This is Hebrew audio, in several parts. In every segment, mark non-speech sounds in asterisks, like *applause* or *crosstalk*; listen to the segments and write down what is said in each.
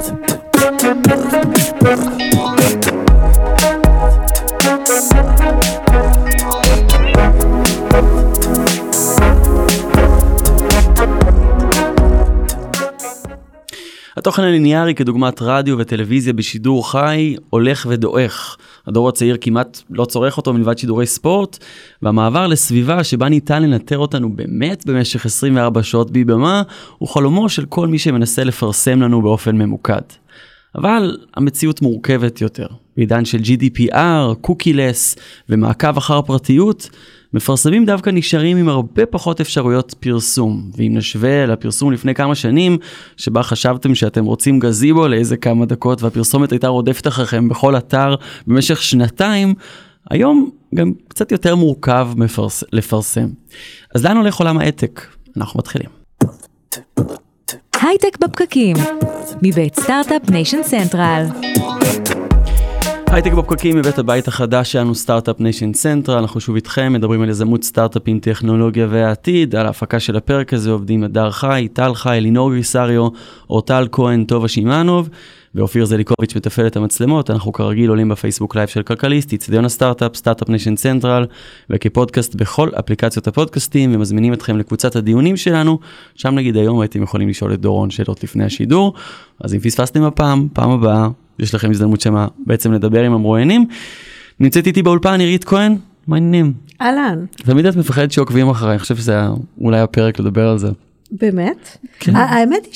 Earth. התוכן הליניארי כדוגמת רדיו וטלוויזיה בשידור חי הולך ודועך. הדור הצעיר כמעט לא צורך אותו מלבד שידורי ספורט, והמעבר לסביבה שבה ניתן לנטר אותנו באמת במשך 24 שעות ביבמה, הוא חלומו של כל מי שמנסה לפרסם לנו באופן ממוקד. אבל המציאות מורכבת יותר. בעידן של GDPR, קוקילס ומעקב אחר פרטיות, מפרסמים דווקא נשארים עם הרבה פחות אפשרויות פרסום. ואם נשווה לפרסום לפני כמה שנים, שבה חשבתם שאתם רוצים גזיבו לאיזה כמה דקות והפרסומת הייתה רודפת אחריכם בכל אתר במשך שנתיים, היום גם קצת יותר מורכב מפרס... לפרסם. אז לאן הולך עולם ההייטק? אנחנו מתחילים. הייטק בפקקים, מבית סטארט-אפ ניישן סנטרל. הייטק בפקקים מבית הבית החדש שלנו סטארט-אפ ניישן סנטרל, אנחנו שוב איתכם, מדברים על יזמות סטארט-אפים, טכנולוגיה והעתיד, על ההפקה של הפרק הזה עובדים הדר חי, טל חי, אלינור גריסריו, אורטל כהן, טובה שמענוב. ואופיר זליקוביץ' מתפעל את המצלמות, אנחנו כרגיל עולים בפייסבוק live של כלכליסט, אצטדיון הסטארט-אפ, סטארט-אפ ניישן סנטרל, וכפודקאסט בכל אפליקציות הפודקאסטים, ומזמינים אתכם לקבוצת הדיונים שלנו, שם נגיד היום הייתם יכולים לשאול את דורון שאלות לפני השידור, אז אם פספסתם הפעם, פעם הבאה, יש לכם הזדמנות שמה בעצם לדבר עם המרואיינים. נמצאת איתי באולפן עירית כהן, מה העניינים? אהלן. תמיד את מפחדת שעוקבים אחריי, אני חושב שזה אולי הפרק לדבר על זה. באמת? כן. האמת היא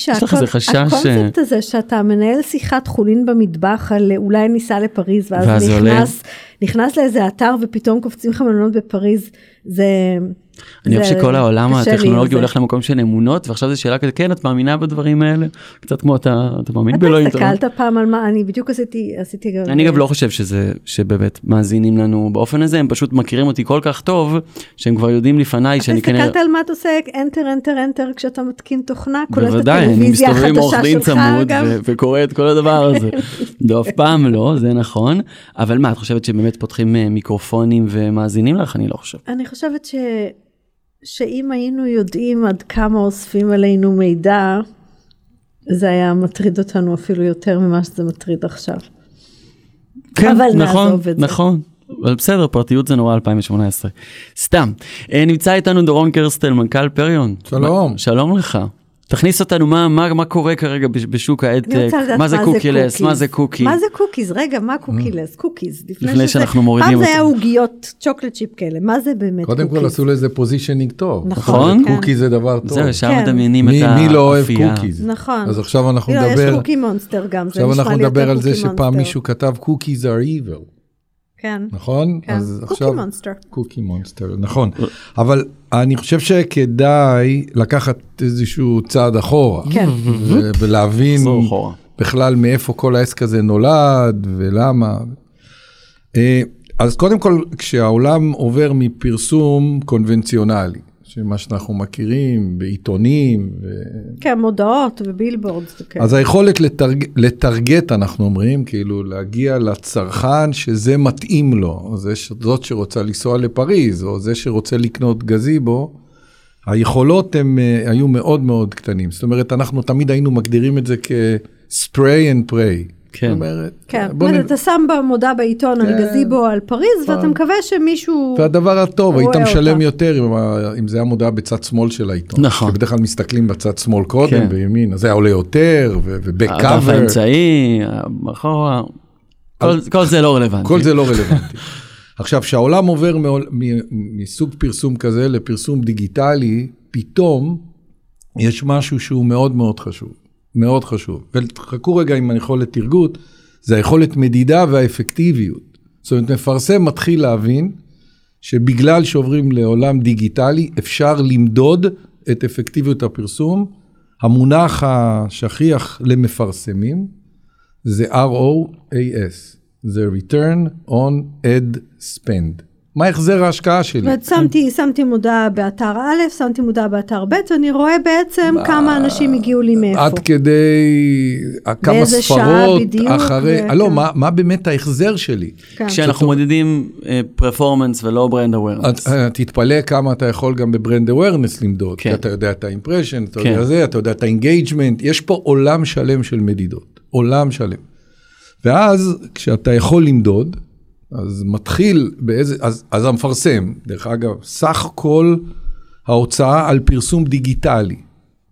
חשש ש- שהקונספט הזה שאתה מנהל שיחת חולין במטבח על אולי ניסע לפריז ואז ואז נכנס, נכנס לאיזה אתר ופתאום קופצים לך מלונות בפריז, זה... אני אוהב זה שכל העולם הטכנולוגי. הולך למקום של אמונות, ועכשיו זו שאלה כזה, כן, את מאמינה בדברים האלה? קצת כמו אתה, אתה מאמין אתה באלוהים. הסתכלת פעם על מה, אני בדיוק עשיתי, עשיתי גם... אני גם לא חושב שזה, שבאמת מאזינים לנו באופן הזה, הם פשוט מכירים אותי כל כך טוב, שהם כבר יודעים לפניי אתה שאני כנראה... הסתכלת על מה אתה עושה enter enter enter כשאתה מתקין תוכנה, כולל את בוודאי, אני הטלוויזיה מסתובב עם עורך החדשה דין שלך צמוד אגב. *laughs* וקורא את כל הדבר הזה. לא, אף פעם לא, זה נכון. אבל מה, את חושבת שבאמת פותחים אה, מיקרופונים ומאזינים לך? אני לא חושב. אני חושבת ש... שאם היינו יודעים עד כמה אוספים עלינו מידע, זה היה מטריד אותנו אפילו יותר ממה שזה מטריד עכשיו. כן, אבל נכון, נעזוב את זה. נכון. אבל בסדר, פרטיות זה נורא 2018. סתם. אה, נמצא איתנו דורון קרסטל, מנכ"ל פריון. שלום. מה- שלום לך. תכניס אותנו, מה, מה, מה קורה כרגע בש- בשוק ההדטק? רוצה לדעת מה זה קוקילס? מה זה קוקי? מה זה קוקיז? רגע, מה קוקילס? קוקיז. לפני שזה- שאנחנו מורידים פעם זה היה. עוגיות צ'וקלד צ'יפ כאלה, מה זה באמת קודם קוקיז? כל עשו לזה פוזישנינג טוב. נכון. אומרת, קוקי זה דבר טוב. זהו, ישר כן. מדמיינים את מי האפייה. מי לא אוהב קוקיז? נכון. אז עכשיו אנחנו לא, יש נדבר, קוקי מונסטר גם, זה עכשיו נשמע אנחנו לי נדבר יותר על זה קוקי שפעם מונסטר. מישהו כתב קוקיז are evil, כן, נכון? כן. אז קוקי עכשיו- מונסטר. קוקי מונסטר, נכון. אבל אני חושב שכדאי לקחת איזשהו צעד אחורה. כן. ו- ולהבין. בכלל מאיפה כל העסק הזה נולד ולמה. אה, אז קודם כל, כשהעולם עובר מפרסום קונבנציונלי, שמה שאנחנו מכירים בעיתונים, ו... כן, מודעות ובילבורדס וכאלה. אז היכולת לטרג... לטרגט, אנחנו אומרים, כאילו להגיע לצרכן שזה מתאים לו, זה ש... זאת שרוצה לנסוע לפריז, או זה שרוצה לקנות גזיבו, היכולות הם אה, היו מאוד מאוד קטנים. זאת אומרת, אנחנו תמיד היינו מגדירים את זה כ-spray and pray. כן. זאת אומרת, כן, בוא נ... אתה שם במודעה בעיתון על כן. גזיבו על פריז, ואתה מקווה שמישהו... והדבר הטוב, היית משלם אותה. יותר אם, אם זה היה מודעה בצד שמאל של העיתון. נכון. שבדרך כלל מסתכלים בצד שמאל קודם, כן. בימין, אז זה היה עולה יותר, ו- הדף. האמצעי, מאחורה, כל- כל זה לא רלוונטי. כל זה לא רלוונטי. *laughs* עכשיו, כשהעולם עובר מעול- מ- מסוג פרסום כזה לפרסום דיגיטלי, פתאום יש משהו שהוא מאוד מאוד חשוב. מאוד חשוב. וחכו רגע עם היכולת תרגות, זה היכולת מדידה והאפקטיביות. זאת אומרת, מפרסם מתחיל להבין שבגלל שעוברים לעולם דיגיטלי, אפשר למדוד את אפקטיביות הפרסום. המונח השכיח למפרסמים זה ROAS, זה return on ad spend. מה החזר ההשקעה שלי? זאת אומרת, שמתי, שמתי מודעה באתר א', שמתי מודעה באתר ב', ואני רואה בעצם כמה אנשים הגיעו לי מאיפה. עד כדי כמה ספרות בדיוק, אחרי. לא, מה, מה באמת ההחזר שלי? כן. כשאנחנו מודדים performance ולא brand awareness. אה, תתפלא כמה אתה יכול גם ב brand awareness למדוד, כן. כי אתה יודע את ה impression, אתה כן. יודע זה, אתה יודע את ה engagement, יש פה עולם שלם של מדידות. עולם שלם. ואז כשאתה יכול למדוד, אז מתחיל באיזה, אז, אז המפרסם, דרך אגב, סך כל ההוצאה על פרסום דיגיטלי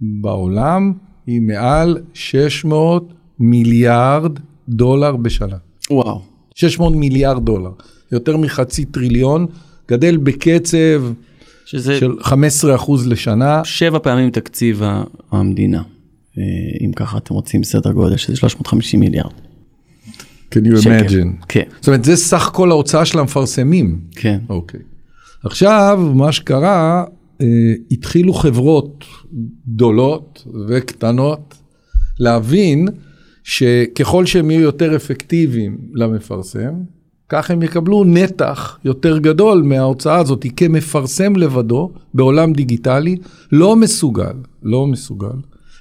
בעולם היא מעל 600 מיליארד דולר בשנה. וואו. 600 מיליארד דולר, יותר מחצי טריליון, גדל בקצב שזה של 15 אחוז לשנה. שבע פעמים תקציב המדינה. אה, אם ככה אתם רוצים סדר גודל שזה 350 מיליארד. Can you imagine? כן, זאת אומרת, זה סך כל ההוצאה של המפרסמים. כן. אוקיי. עכשיו, מה שקרה, אה, התחילו חברות גדולות וקטנות להבין שככל שהם יהיו יותר אפקטיביים למפרסם, כך הם יקבלו נתח יותר גדול מההוצאה הזאת, כמפרסם לבדו בעולם דיגיטלי, לא מסוגל, לא מסוגל,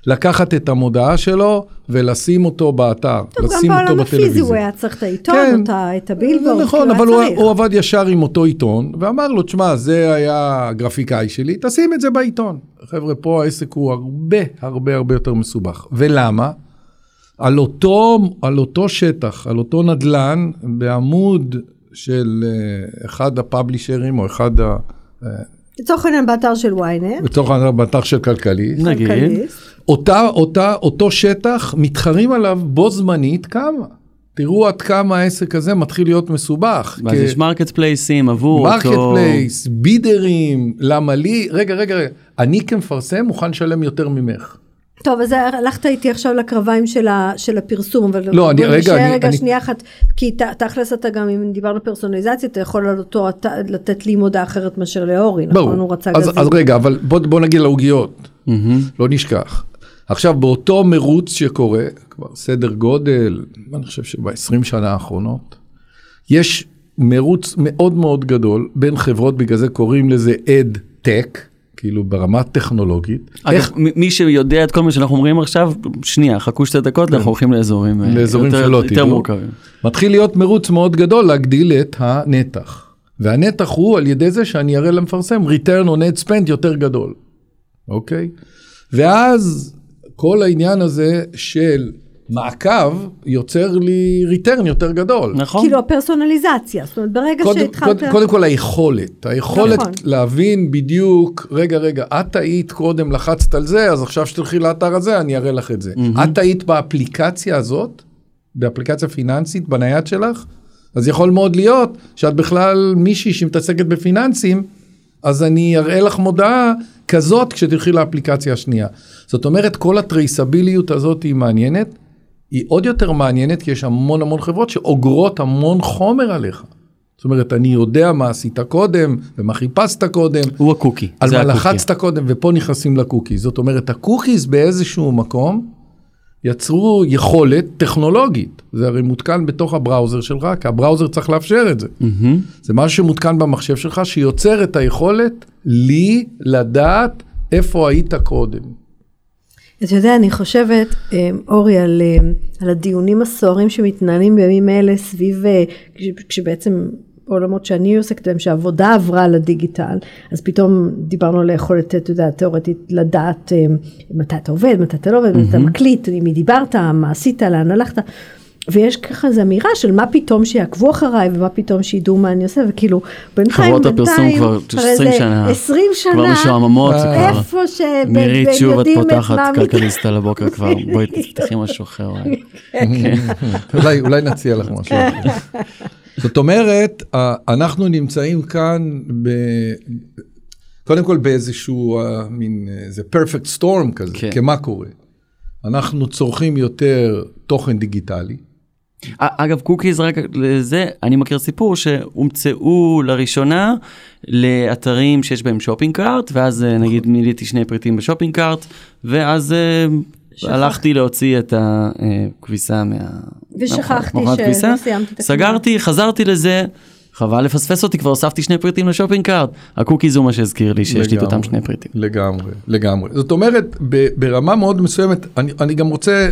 לקחת את המודעה שלו ולשים אותו באתר, טוב, גם לשים אותו בעולם הפיזי בטלוויזיה. הוא היה צריך את העיתון, כן. אותה- את הבילבורד, נכון, אבל היה הוא. הוא עבד ישר עם אותו עיתון, ואמר לו, תשמע, זה היה הגרפיקאי שלי, תשים את זה בעיתון. חבר'ה, פה העסק הוא הרבה הרבה הרבה יותר מסובך. ולמה? על אותו, על אותו שטח, על אותו נדלן, בעמוד של אה, אחד הפאבלישרים או אחד ה... לצורך העניין באתר של ynet, לצורך העניין באתר של כלכליסט, נגיד, כלכליסט. אותה, אותה, אותו שטח, מתחרים עליו בו זמנית כמה. תראו עד כמה העסק הזה מתחיל להיות מסובך. ואז כי- יש market place ים עבור market אותו... place, bidder ים, למה לי, רגע, רגע, רגע, אני כמפרסם מוכן לשלם יותר ממך. טוב, אז הלכת איתי עכשיו לקרביים של, ה, של הפרסום, אבל לא, אני- רגע, אני- רגע אני- שנייה אחת, כי ת, תכלס אתה גם, אם דיברנו פרסונליזציה, אתה יכול על אותו, אתה, לתת לי מודעה אחרת מאשר לאורי, נכון? הוא רצה אז, גזים. אז רגע, אבל בוא, בוא נגיד העוגיות, מהמם. לא נשכח. עכשיו, באותו מרוץ שקורה, כבר סדר גודל, אני חושב שב-20 שנה האחרונות, יש מרוץ מאוד מאוד גדול בין חברות, בגלל זה קוראים לזה אד טק, כאילו ברמה טכנולוגית. אגב, מ- מי שיודע את כל מה שאנחנו אומרים עכשיו, שנייה, חכו שתי דקות, אנחנו הולכים לאזורים אה, לאזורים יותר- שלא יותר תדעו. מורכבים. מתחיל להיות מרוץ מאוד גדול להגדיל את הנתח. והנתח הוא על ידי זה שאני אראה למפרסם return on ad spend יותר גדול, אוקיי? ואז כל העניין הזה של מעקב יוצר לי return יותר גדול. נכון? כאילו הפרסונליזציה, זאת אומרת ברגע קודם, שהתחלת, קודם, קודם כל היכולת, היכולת נכון. להבין בדיוק, רגע, רגע, את טעית קודם, לחצת על זה, אז עכשיו שתלכי לאתר הזה, אני אראה לך את זה. את טעית באפליקציה הזאת, באפליקציה פיננסית, בנייד שלך, אז יכול מאוד להיות שאת בכלל מישהי שמתעסקת בפיננסים, אז אני אראה לך מודעה כזאת כשתלכי לאפליקציה השנייה. זאת אומרת, כל הטרייסביליות הזאת היא מעניינת, היא עוד יותר מעניינת כי יש המון המון חברות שאוגרות המון חומר עליך. זאת אומרת, אני יודע מה עשית קודם ומה חיפשת קודם, הוא הקוקי. על מה הקוקי. לחצת קודם, ופה נכנסים לקוקיז. זאת אומרת, הקוקיז באיזשהו מקום יצרו יכולת טכנולוגית. זה הרי מותקן בתוך הבראוזר שלך, כי הבראוזר צריך לאפשר את זה. מהמם. זה משהו שמותקן במחשב שלך, שיוצר את היכולת לי לדעת איפה היית קודם. אתה יודע, אני חושבת, אה, אורי, על, אה, על הדיונים הסוערים שמתנהלים בימים אלה סביב, אה, כש- כשבעצם בעולמות שאני עוסקת בהם, שהעבודה עברה לדיגיטל, אז פתאום דיברנו על היכולת, אתה יודע, תיאורטית, לדעת אה, מתי אתה עובד, מתי אתה לא עובד, מתי אתה מקליט, עם מי דיברת, מה עשית, לאן הלכת. ויש ככה איזו אמירה של מה פתאום שיעקבו אחריי ומה פתאום שידעו מה אני עושה וכאילו בינתיים חברות הפרסום כבר הרי 20 זה שנה. 20 שנה כבר משועממות. איפה ש... נירית, שוב את פותחת כלכליסט *laughs* על הבוקר כבר, בואי *laughs* תפתחי משהו אחר. אולי. *laughs* נציע לך משהו אחר. זאת אומרת, אה, אנחנו נמצאים כאן ב... קודם כל באיזשהו אה, מין, אה, זה perfect storm כזה, כן. כי מה קורה? אנחנו צורכים יותר תוכן דיגיטלי, אגב, קוקיז, רק לזה, אני מכיר סיפור שהומצאו לראשונה לאתרים שיש בהם shopping cart, ואז אה, נגיד מילאתי שני פריטים ב shopping cart, ואז אה. הלכתי להוציא את הכביסה מה... ושכחתי מהמכונת שלא כביסה. סיימתי את הקנייה. סגרתי, חזרתי לזה. חבל לפספס אותי, כבר הוספתי שני פריטים ל shopping cart. הקוקיז הוא מה שהזכיר לי שיש לי את לגמרי, אותם שני פריטים. לגמרי, לגמרי. זאת אומרת, ב- ברמה מאוד מסוימת, אני, אני גם רוצה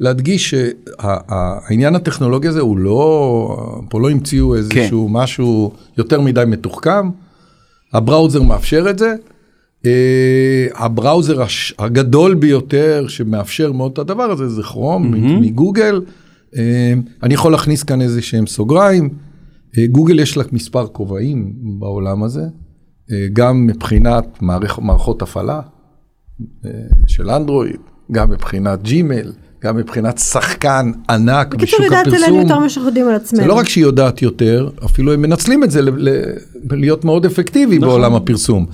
להדגיש שהעניין הטכנולוגי הזה הוא לא, פה לא המציאו איזשהו משהו יותר מדי מתוחכם, ה browser מאפשר את זה, ה browser הש- הגדול ביותר שמאפשר מאוד את הדבר הזה זה כרום mm-hmm. מגוגל. אה, אני יכול להכניס כאן איזה שהם סוגריים. אה, גוגל יש לה מספר כובעים בעולם הזה, אה, גם מבחינת מערכ, מערכות הפעלה אה, של אנדרואיד, גם מבחינת ג'ימייל, גם מבחינת שחקן ענק בקיצור, בשוק יודעת עלינו הפרסום. יותר ממה שאנחנו יודעים על עצמנו. זה לא רק שהיא יודעת יותר, אפילו הם מנצלים את זה ל- ל- להיות מאוד אפקטיבי נכון. בעולם הפרסום.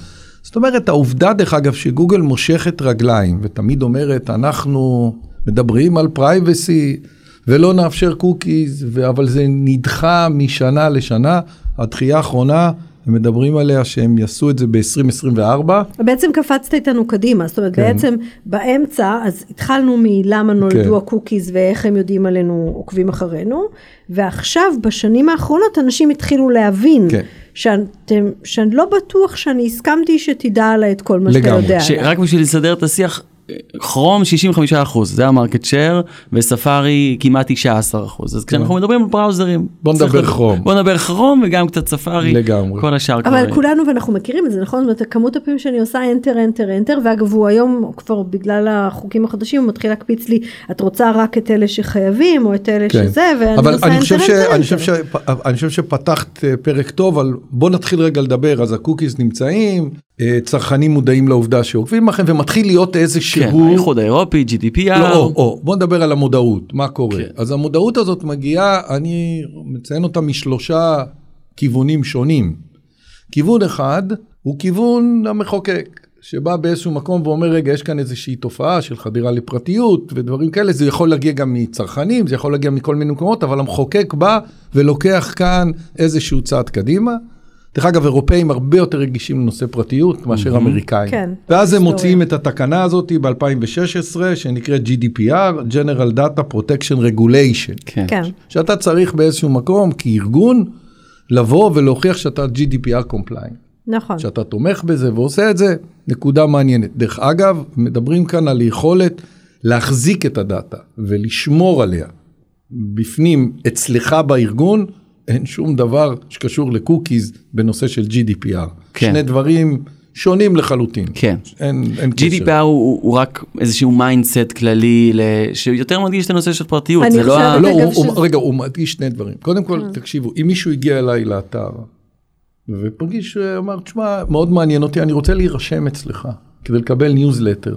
זאת אומרת, העובדה, דרך אגב, שגוגל מושכת רגליים ותמיד אומרת, אנחנו מדברים על privacy ולא נאפשר קוקיז, אבל זה נדחה משנה לשנה. הדחייה האחרונה, הם מדברים עליה שהם יעשו את זה ב-2024. בעצם קפצת איתנו קדימה, זאת אומרת כן. בעצם באמצע, אז התחלנו מלמה נולדו כן. הקוקיז ואיך הם יודעים עלינו, עוקבים אחרינו, ועכשיו בשנים האחרונות אנשים התחילו להבין כן. שאתם, שאני לא בטוח שאני הסכמתי שתדע עליי את כל מה שאתה לגמרי. יודע. עליי. שרק בשביל לסדר את השיח, כרום 65 אחוז, זה ה market share, וספארי כמעט 19 אחוז. אז כשאנחנו מדברים על browser ים. בוא נדבר כרום. בוא נדבר כרום וגם קצת ספארי. לגמרי. כל השאר כבר... אבל כולנו ואנחנו מכירים את זה, נכון? זאת אומרת, כמות הפעמים שאני עושה enter, enter, enter, ואגב, הוא היום כבר בגלל החוקים החדשים, הוא מתחיל להקפיץ לי, את רוצה רק את אלה שחייבים, או את אלה כן. שזה, ואני אבל עושה אני enter, enter. חושב. אני חושב שפתחת אה, פרק טוב, אבל בוא נתחיל רגע לדבר. אז הקוקיס נמצאים, אה, צרכנים מודעים לעובדה שעוקבים לכם, ומתחיל להיות איזה כן, שהוא... האיחוד האירופי, GDPR. לא, או, או, בוא נדבר על המודעות, מה קורה. כן. אז המודעות הזאת מגיעה, אני מציין אותה משלושה כיוונים שונים. כיוון אחד הוא כיוון המחוקק, שבא באיזשהו מקום ואומר, רגע, יש כאן איזושהי תופעה של חדירה לפרטיות ודברים כאלה, זה יכול להגיע גם מצרכנים, זה יכול להגיע מכל מיני מקומות, אבל המחוקק בא ולוקח כאן איזשהו צעד קדימה. דרך אגב, אירופאים הרבה יותר רגישים לנושא פרטיות מאשר אמריקאים. כן, ואז הם. מוציאים את התקנה הזאת ב-2016, שנקראת GDPR, General Data Protection Regulation, כן. כן, שאתה צריך באיזשהו מקום כארגון לבוא ולהוכיח שאתה GDPR compliant, נכון. שאתה תומך בזה ועושה את זה, נקודה מעניינת. דרך אגב, מדברים כאן על יכולת להחזיק את הדאטה ולשמור עליה בפנים אצלך בארגון, אין שום דבר שקשור לקוקיז בנושא של GDPR. כן. שני דברים שונים לחלוטין. כן. אין, אין קשר. GDPR הוא, הוא רק איזשהו mindset כללי. שיותר מדגיש את הנושא של פרטיות. אני לא. חושבת- לא, אגב, הוא, הוא, שזה- רגע, הוא מדגיש שני דברים. קודם כל, תקשיבו, אם מישהו הגיע אליי לאתר, ופגיש, אמר, תשמע, מאוד מעניין אותי, אני רוצה להירשם אצלך, כדי לקבל ניוזלטר.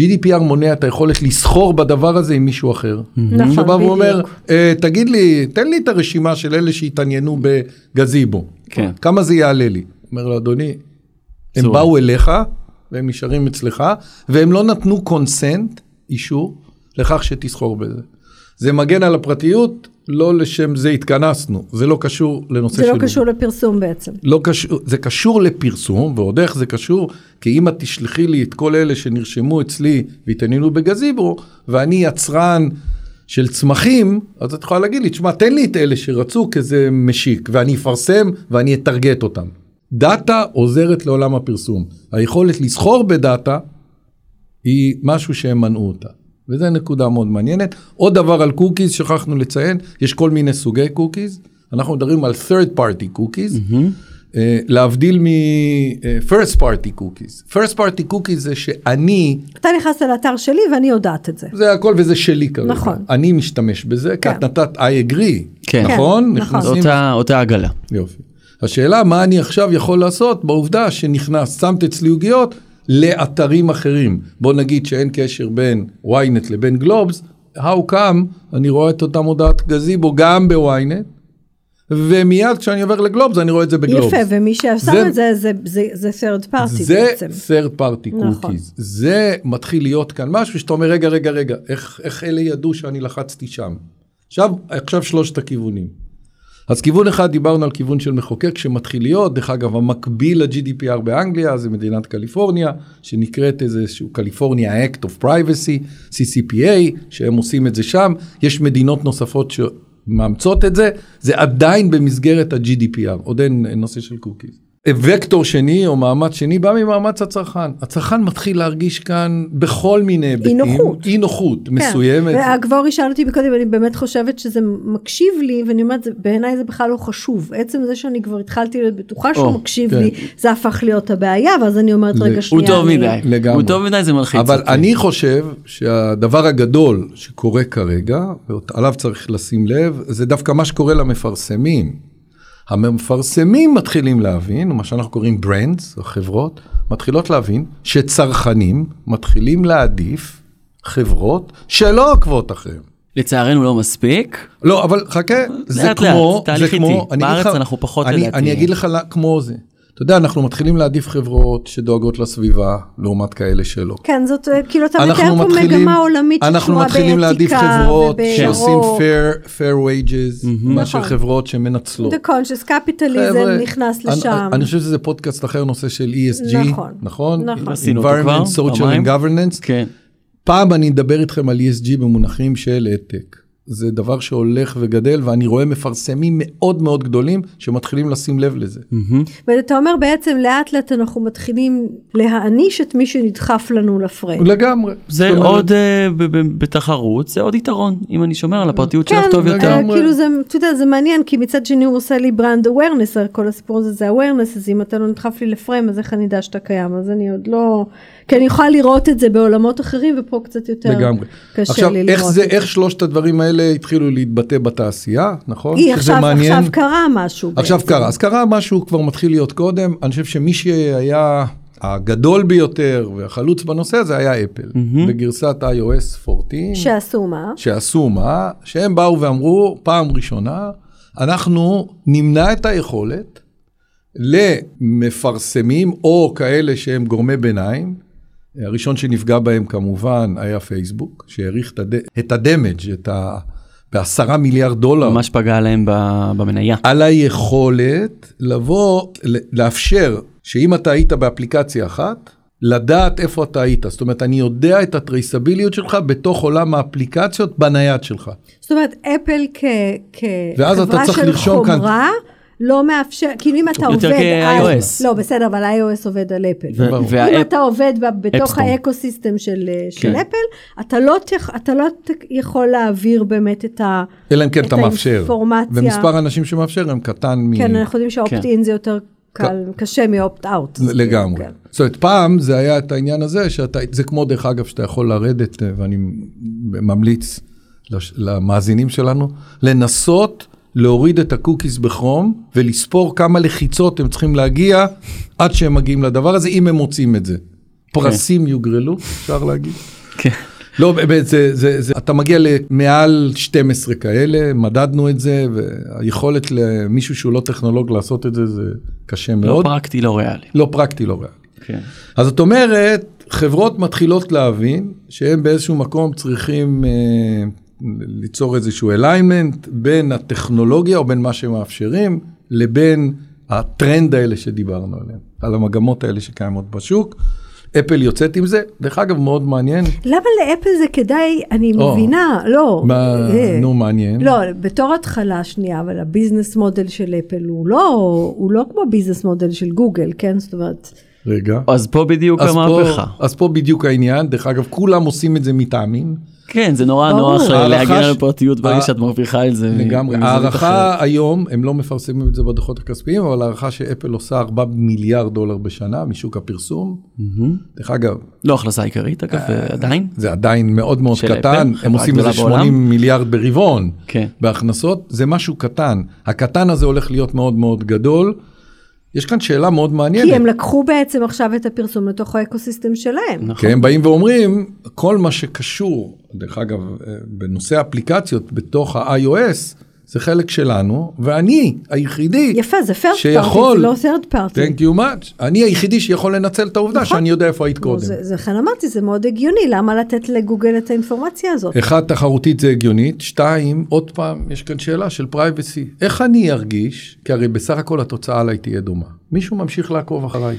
GDPR מונע את היכולת לסחור בדבר הזה עם מישהו אחר. נכון, שבא ואומר, בדיוק. "אה, תגיד לי, תן לי את הרשימה של אלה שהתעניינו בגזיבו. כן. כמה זה יעלה לי? אומר לו, אדוני, הם. באו אליך, והם נשארים אצלך, והם לא נתנו קונסנט, אישור, לכך שתסחור בזה. זה מגן על הפרטיות, לא לשם זה התכנסנו, זה לא קשור לנושא זה של... לא קשור לפרסום בעצם. לא קשור, זה קשור לפרסום, ועוד איך זה קשור, כי אם את תשלחי לי את כל אלה שנרשמו אצלי והתעניינו בגזיבו, ואני יצרן של צמחים, אז את יכולה להגיד לי, תשמע, תן לי את אלה שרצו, כי זה משיק, ואני אפרסם ואני אטרגט אותם. דאטה עוזרת לעולם הפרסום. היכולת לסחור בדאטה היא משהו שהם מנעו אותה. וזו נקודה מאוד מעניינת. עוד דבר על קוקיז, שכחנו לציין, יש כל מיני סוגי קוקיז. אנחנו מדברים על third party cookies, uh, להבדיל מ-first party cookies. first party cookies זה שאני, אתה נכנסת לאתר שלי ואני יודעת את זה. זה הכל וזה שלי כרגע. נכון. אני משתמש בזה, כי כן. את נתת I agree, כן. נכון? כן, נכון. נכנסים- אותה, אותה עגלה. יופי. השאלה מה אני עכשיו יכול לעשות בעובדה שנכנס, שמת אצלי עוגיות לאתרים אחרים. בוא נגיד שאין קשר בין ynet לבין גלובס, how come אני רואה את אותה מודעת גזיבו גם בוויינט, ומיד כשאני עובר לגלובס אני רואה את זה בגלובס. יפה, ומי זה- את זה, זה, זה, זה third party זה בעצם. third party נכון. cookies. זה מתחיל להיות כאן משהו שאתה אומר, רגע, רגע, רגע, איך, איך אלה ידעו שאני לחצתי שם? עכשיו, עכשיו שלושת הכיוונים. אז כיוון אחד דיברנו על כיוון של מחוקק שמתחיל להיות, דרך אגב המקביל ל-GDPR באנגליה זה מדינת קליפורניה, שנקראת איזשהו קליפורניה Act of Privacy, CCPA, שהם עושים את זה שם, יש מדינות נוספות שמאמצות את זה, זה עדיין במסגרת ה-GDPR, עוד אין נושא של קוקיז. וקטור שני או מאמץ שני בא ממאמץ הצרכן. הצרכן מתחיל להרגיש כאן בכל מיני היבטים. נוחות. אי נוחות כן. מסוימת. והגבורי שאל אותי מקודם, אני באמת חושבת שזה מקשיב לי, ואני אומרת, בעיניי זה בכלל לא חשוב. עצם זה שאני כבר התחלתי להיות בטוחה שהוא או, מקשיב כן. לי, זה הפך להיות הבעיה, ואז אני אומרת, רגע, הוא שנייה. טוב אני- מדי. לגמרי. הוא טוב מדי זה מלחיץ אבל אותי. אני חושב שהדבר הגדול שקורה כרגע, ועליו צריך לשים לב, זה דווקא מה שקורה למפרסמים. המפרסמים מתחילים להבין, מה שאנחנו קוראים ברנדס, החברות, מתחילות להבין שצרכנים מתחילים להעדיף חברות שלא עוקבות אחריהם. לצערנו לא מספיק. לא, אבל חכה, זה לאט כמו, לאט, תהליך זה כמו, איטי. אני אגיד בארץ לך- אנחנו פחות לדעתי. אני אגיד לך כמו זה. אתה יודע, אנחנו מתחילים להעדיף חברות שדואגות לסביבה, לעומת כאלה שלא. כן, זאת, אה, כאילו, אתה אנחנו מתאר פה מגמה עולמית אנחנו שקשורה מתחילים להעדיף באתיקה חברות. שעושים fair, fair wages, מאשר נכון. חברות שמנצלות. The conscious capitalism חבר'ה, נכנס לשם. אני חושב שזה פודקאסט אחר, נושא של ESG, נכון, נכון? נכון. environment, social and governance. כן. פעם אני אדבר איתכם על ESG במונחים של העתק. זה דבר שהולך וגדל, ואני רואה מפרסמים מאוד מאוד גדולים שמתחילים לשים לב לזה. ואתה אומר בעצם לאט לאט אנחנו מתחילים להעניש את מי שנדחף לנו לפריים. לגמרי. זה עוד אה, בתחרות זה עוד יתרון אם אני שומר על הפרטיות שלך כן, טוב יותר. לגמרי. כאילו זה, אתה יודע, זה מעניין, כי מצד שני הוא עושה לי ברנד awareness, כל הסיפור הזה זה awareness, אז אם אתה לא נדחף לי לפריים, אז איך אני אדע שאתה קיים? אז אני עוד לא, כי אני יכולה לראות את זה בעולמות אחרים, ופה קצת יותר. קשה עכשיו, לי איך לראות זה, את זה. איך שלושת הדברים האלה התחילו להתבטא בתעשייה, נכון? היא עכשיו, מעניין. עכשיו קרה משהו. עכשיו בעצם. קרה, אז קרה משהו כבר מתחיל להיות קודם, אני חושב שמי שהיה הגדול ביותר והחלוץ בנושא הזה היה אפל, בגרסת iOS 14, שעשו מה? שעשו מה, שהם באו ואמרו פעם ראשונה, אנחנו נמנע את היכולת למפרסמים או כאלה שהם גורמי ביניים, הראשון שנפגע בהם כמובן היה פייסבוק, שהעריך את הד- את הדמג', את ה... בעשרה מיליארד דולר. ממש פגע להם ב- במניה. על היכולת לבוא, לאפשר שאם אתה היית באפליקציה אחת, לדעת איפה אתה היית. זאת אומרת, אני יודע את הטרייסביליות שלך בתוך עולם האפליקציות בנייד שלך. זאת אומרת, אפל כ- ואז אתה כחברה צריך של לרשום כאן- חומרה, לא מאפשר, כאילו אם אתה יותר עובד, על- כ-iOS. לא בסדר, אבל iOS עובד על אפל. אם אתה עובד ב- בתוך. ה ecosystem של, אה, של כן. אפל, אתה לא, תכ- אתה לא יכול להעביר באמת את ה... אלא אם כן את אתה מאפשר. האינפורמציה. ומספר האנשים שמאפשר הם קטן מ... כן, אנחנו יודעים שה opt-in זה יותר קל, קשה מ opt-out. לגמרי. כן. זאת אומרת, פעם זה היה את העניין הזה, שאתה, זה כמו דרך אגב, שאתה יכול לרדת, אה, ואני ממליץ למאזינים שלנו, לנסות להוריד את הקוקיס בכרום, ולספור כמה לחיצות הם צריכים להגיע עד שהם מגיעים לדבר הזה, אם הם מוצאים את זה. פרסים יוגרלו, אפשר להגיד. כן. לא, באמת, זה, זה, זה, אתה מגיע למעל 12 כאלה, מדדנו את זה, והיכולת למישהו שהוא לא טכנולוג לעשות את זה, זה קשה לא מאוד. פרקטי, לא ריאלי. לא פרקטי, לא ריאלי. כן. אז זאת אומרת, חברות מתחילות להבין שהם באיזשהו מקום צריכים אה, ליצור איזשהו אליימנט בין הטכנולוגיה או בין מה שמאפשרים לבין הטרנד האלה שדיברנו עליהם, על המגמות האלה שקיימות בשוק. אפל יוצאת עם זה, דרך אגב מאוד מעניין, למה לאפל זה כדאי, אני או. מבינה, לא. מה, אה, נו מעניין, לא, בתור התחלה שנייה, אבל ה business model של אפל הוא לא, הוא לא כמו business model של גוגל, כן? זאת אומרת, רגע, אז פה בדיוק אז פה, המהפכה. אז פה בדיוק העניין, דרך אגב כולם עושים את זה מטעמים, כן, זה נורא. נוח להגן על הפרטיות ברגע שאת מרוויחה את זה. לגמרי. מזווית אחרת. הערכה היום, הם לא מפרסמים את זה בדוחות הכספיים, אבל הערכה שאפל עושה 4 מיליארד דולר בשנה משוק הפרסום. דרך אגב, לא הכנסה עיקרית אגב, עדיין. זה עדיין מאוד מאוד קטן, הם עושים איזה בעולם. 80 מיליארד ברבעון כן. בהכנסות, זה משהו קטן. הקטן הזה הולך להיות מאוד מאוד גדול. יש כאן שאלה מאוד מעניינת. כי הם לקחו בעצם עכשיו את הפרסום לתוך האקוסיסטם שלהם. נכון. כי הם באים ואומרים, כל מה שקשור, דרך אגב, אה, בנושא האפליקציות בתוך ה-iOS, זה חלק שלנו, ואני היחידי יפה, זה party, שיכול, זה לא third party. Thank you much, אני היחידי שיכול לנצל את העובדה נכון. שאני יודע איפה היית נו, קודם. זה, זה לכן אמרתי, זה מאוד הגיוני, למה לתת לגוגל את האינפורמציה הזאת? אחד, תחרותית זה הגיונית, שתיים, עוד פעם, יש כאן שאלה של פרייבסי. איך אני ארגיש, כי הרי בסך הכל התוצאה עליי תהיה דומה. מישהו ממשיך לעקוב אחריי.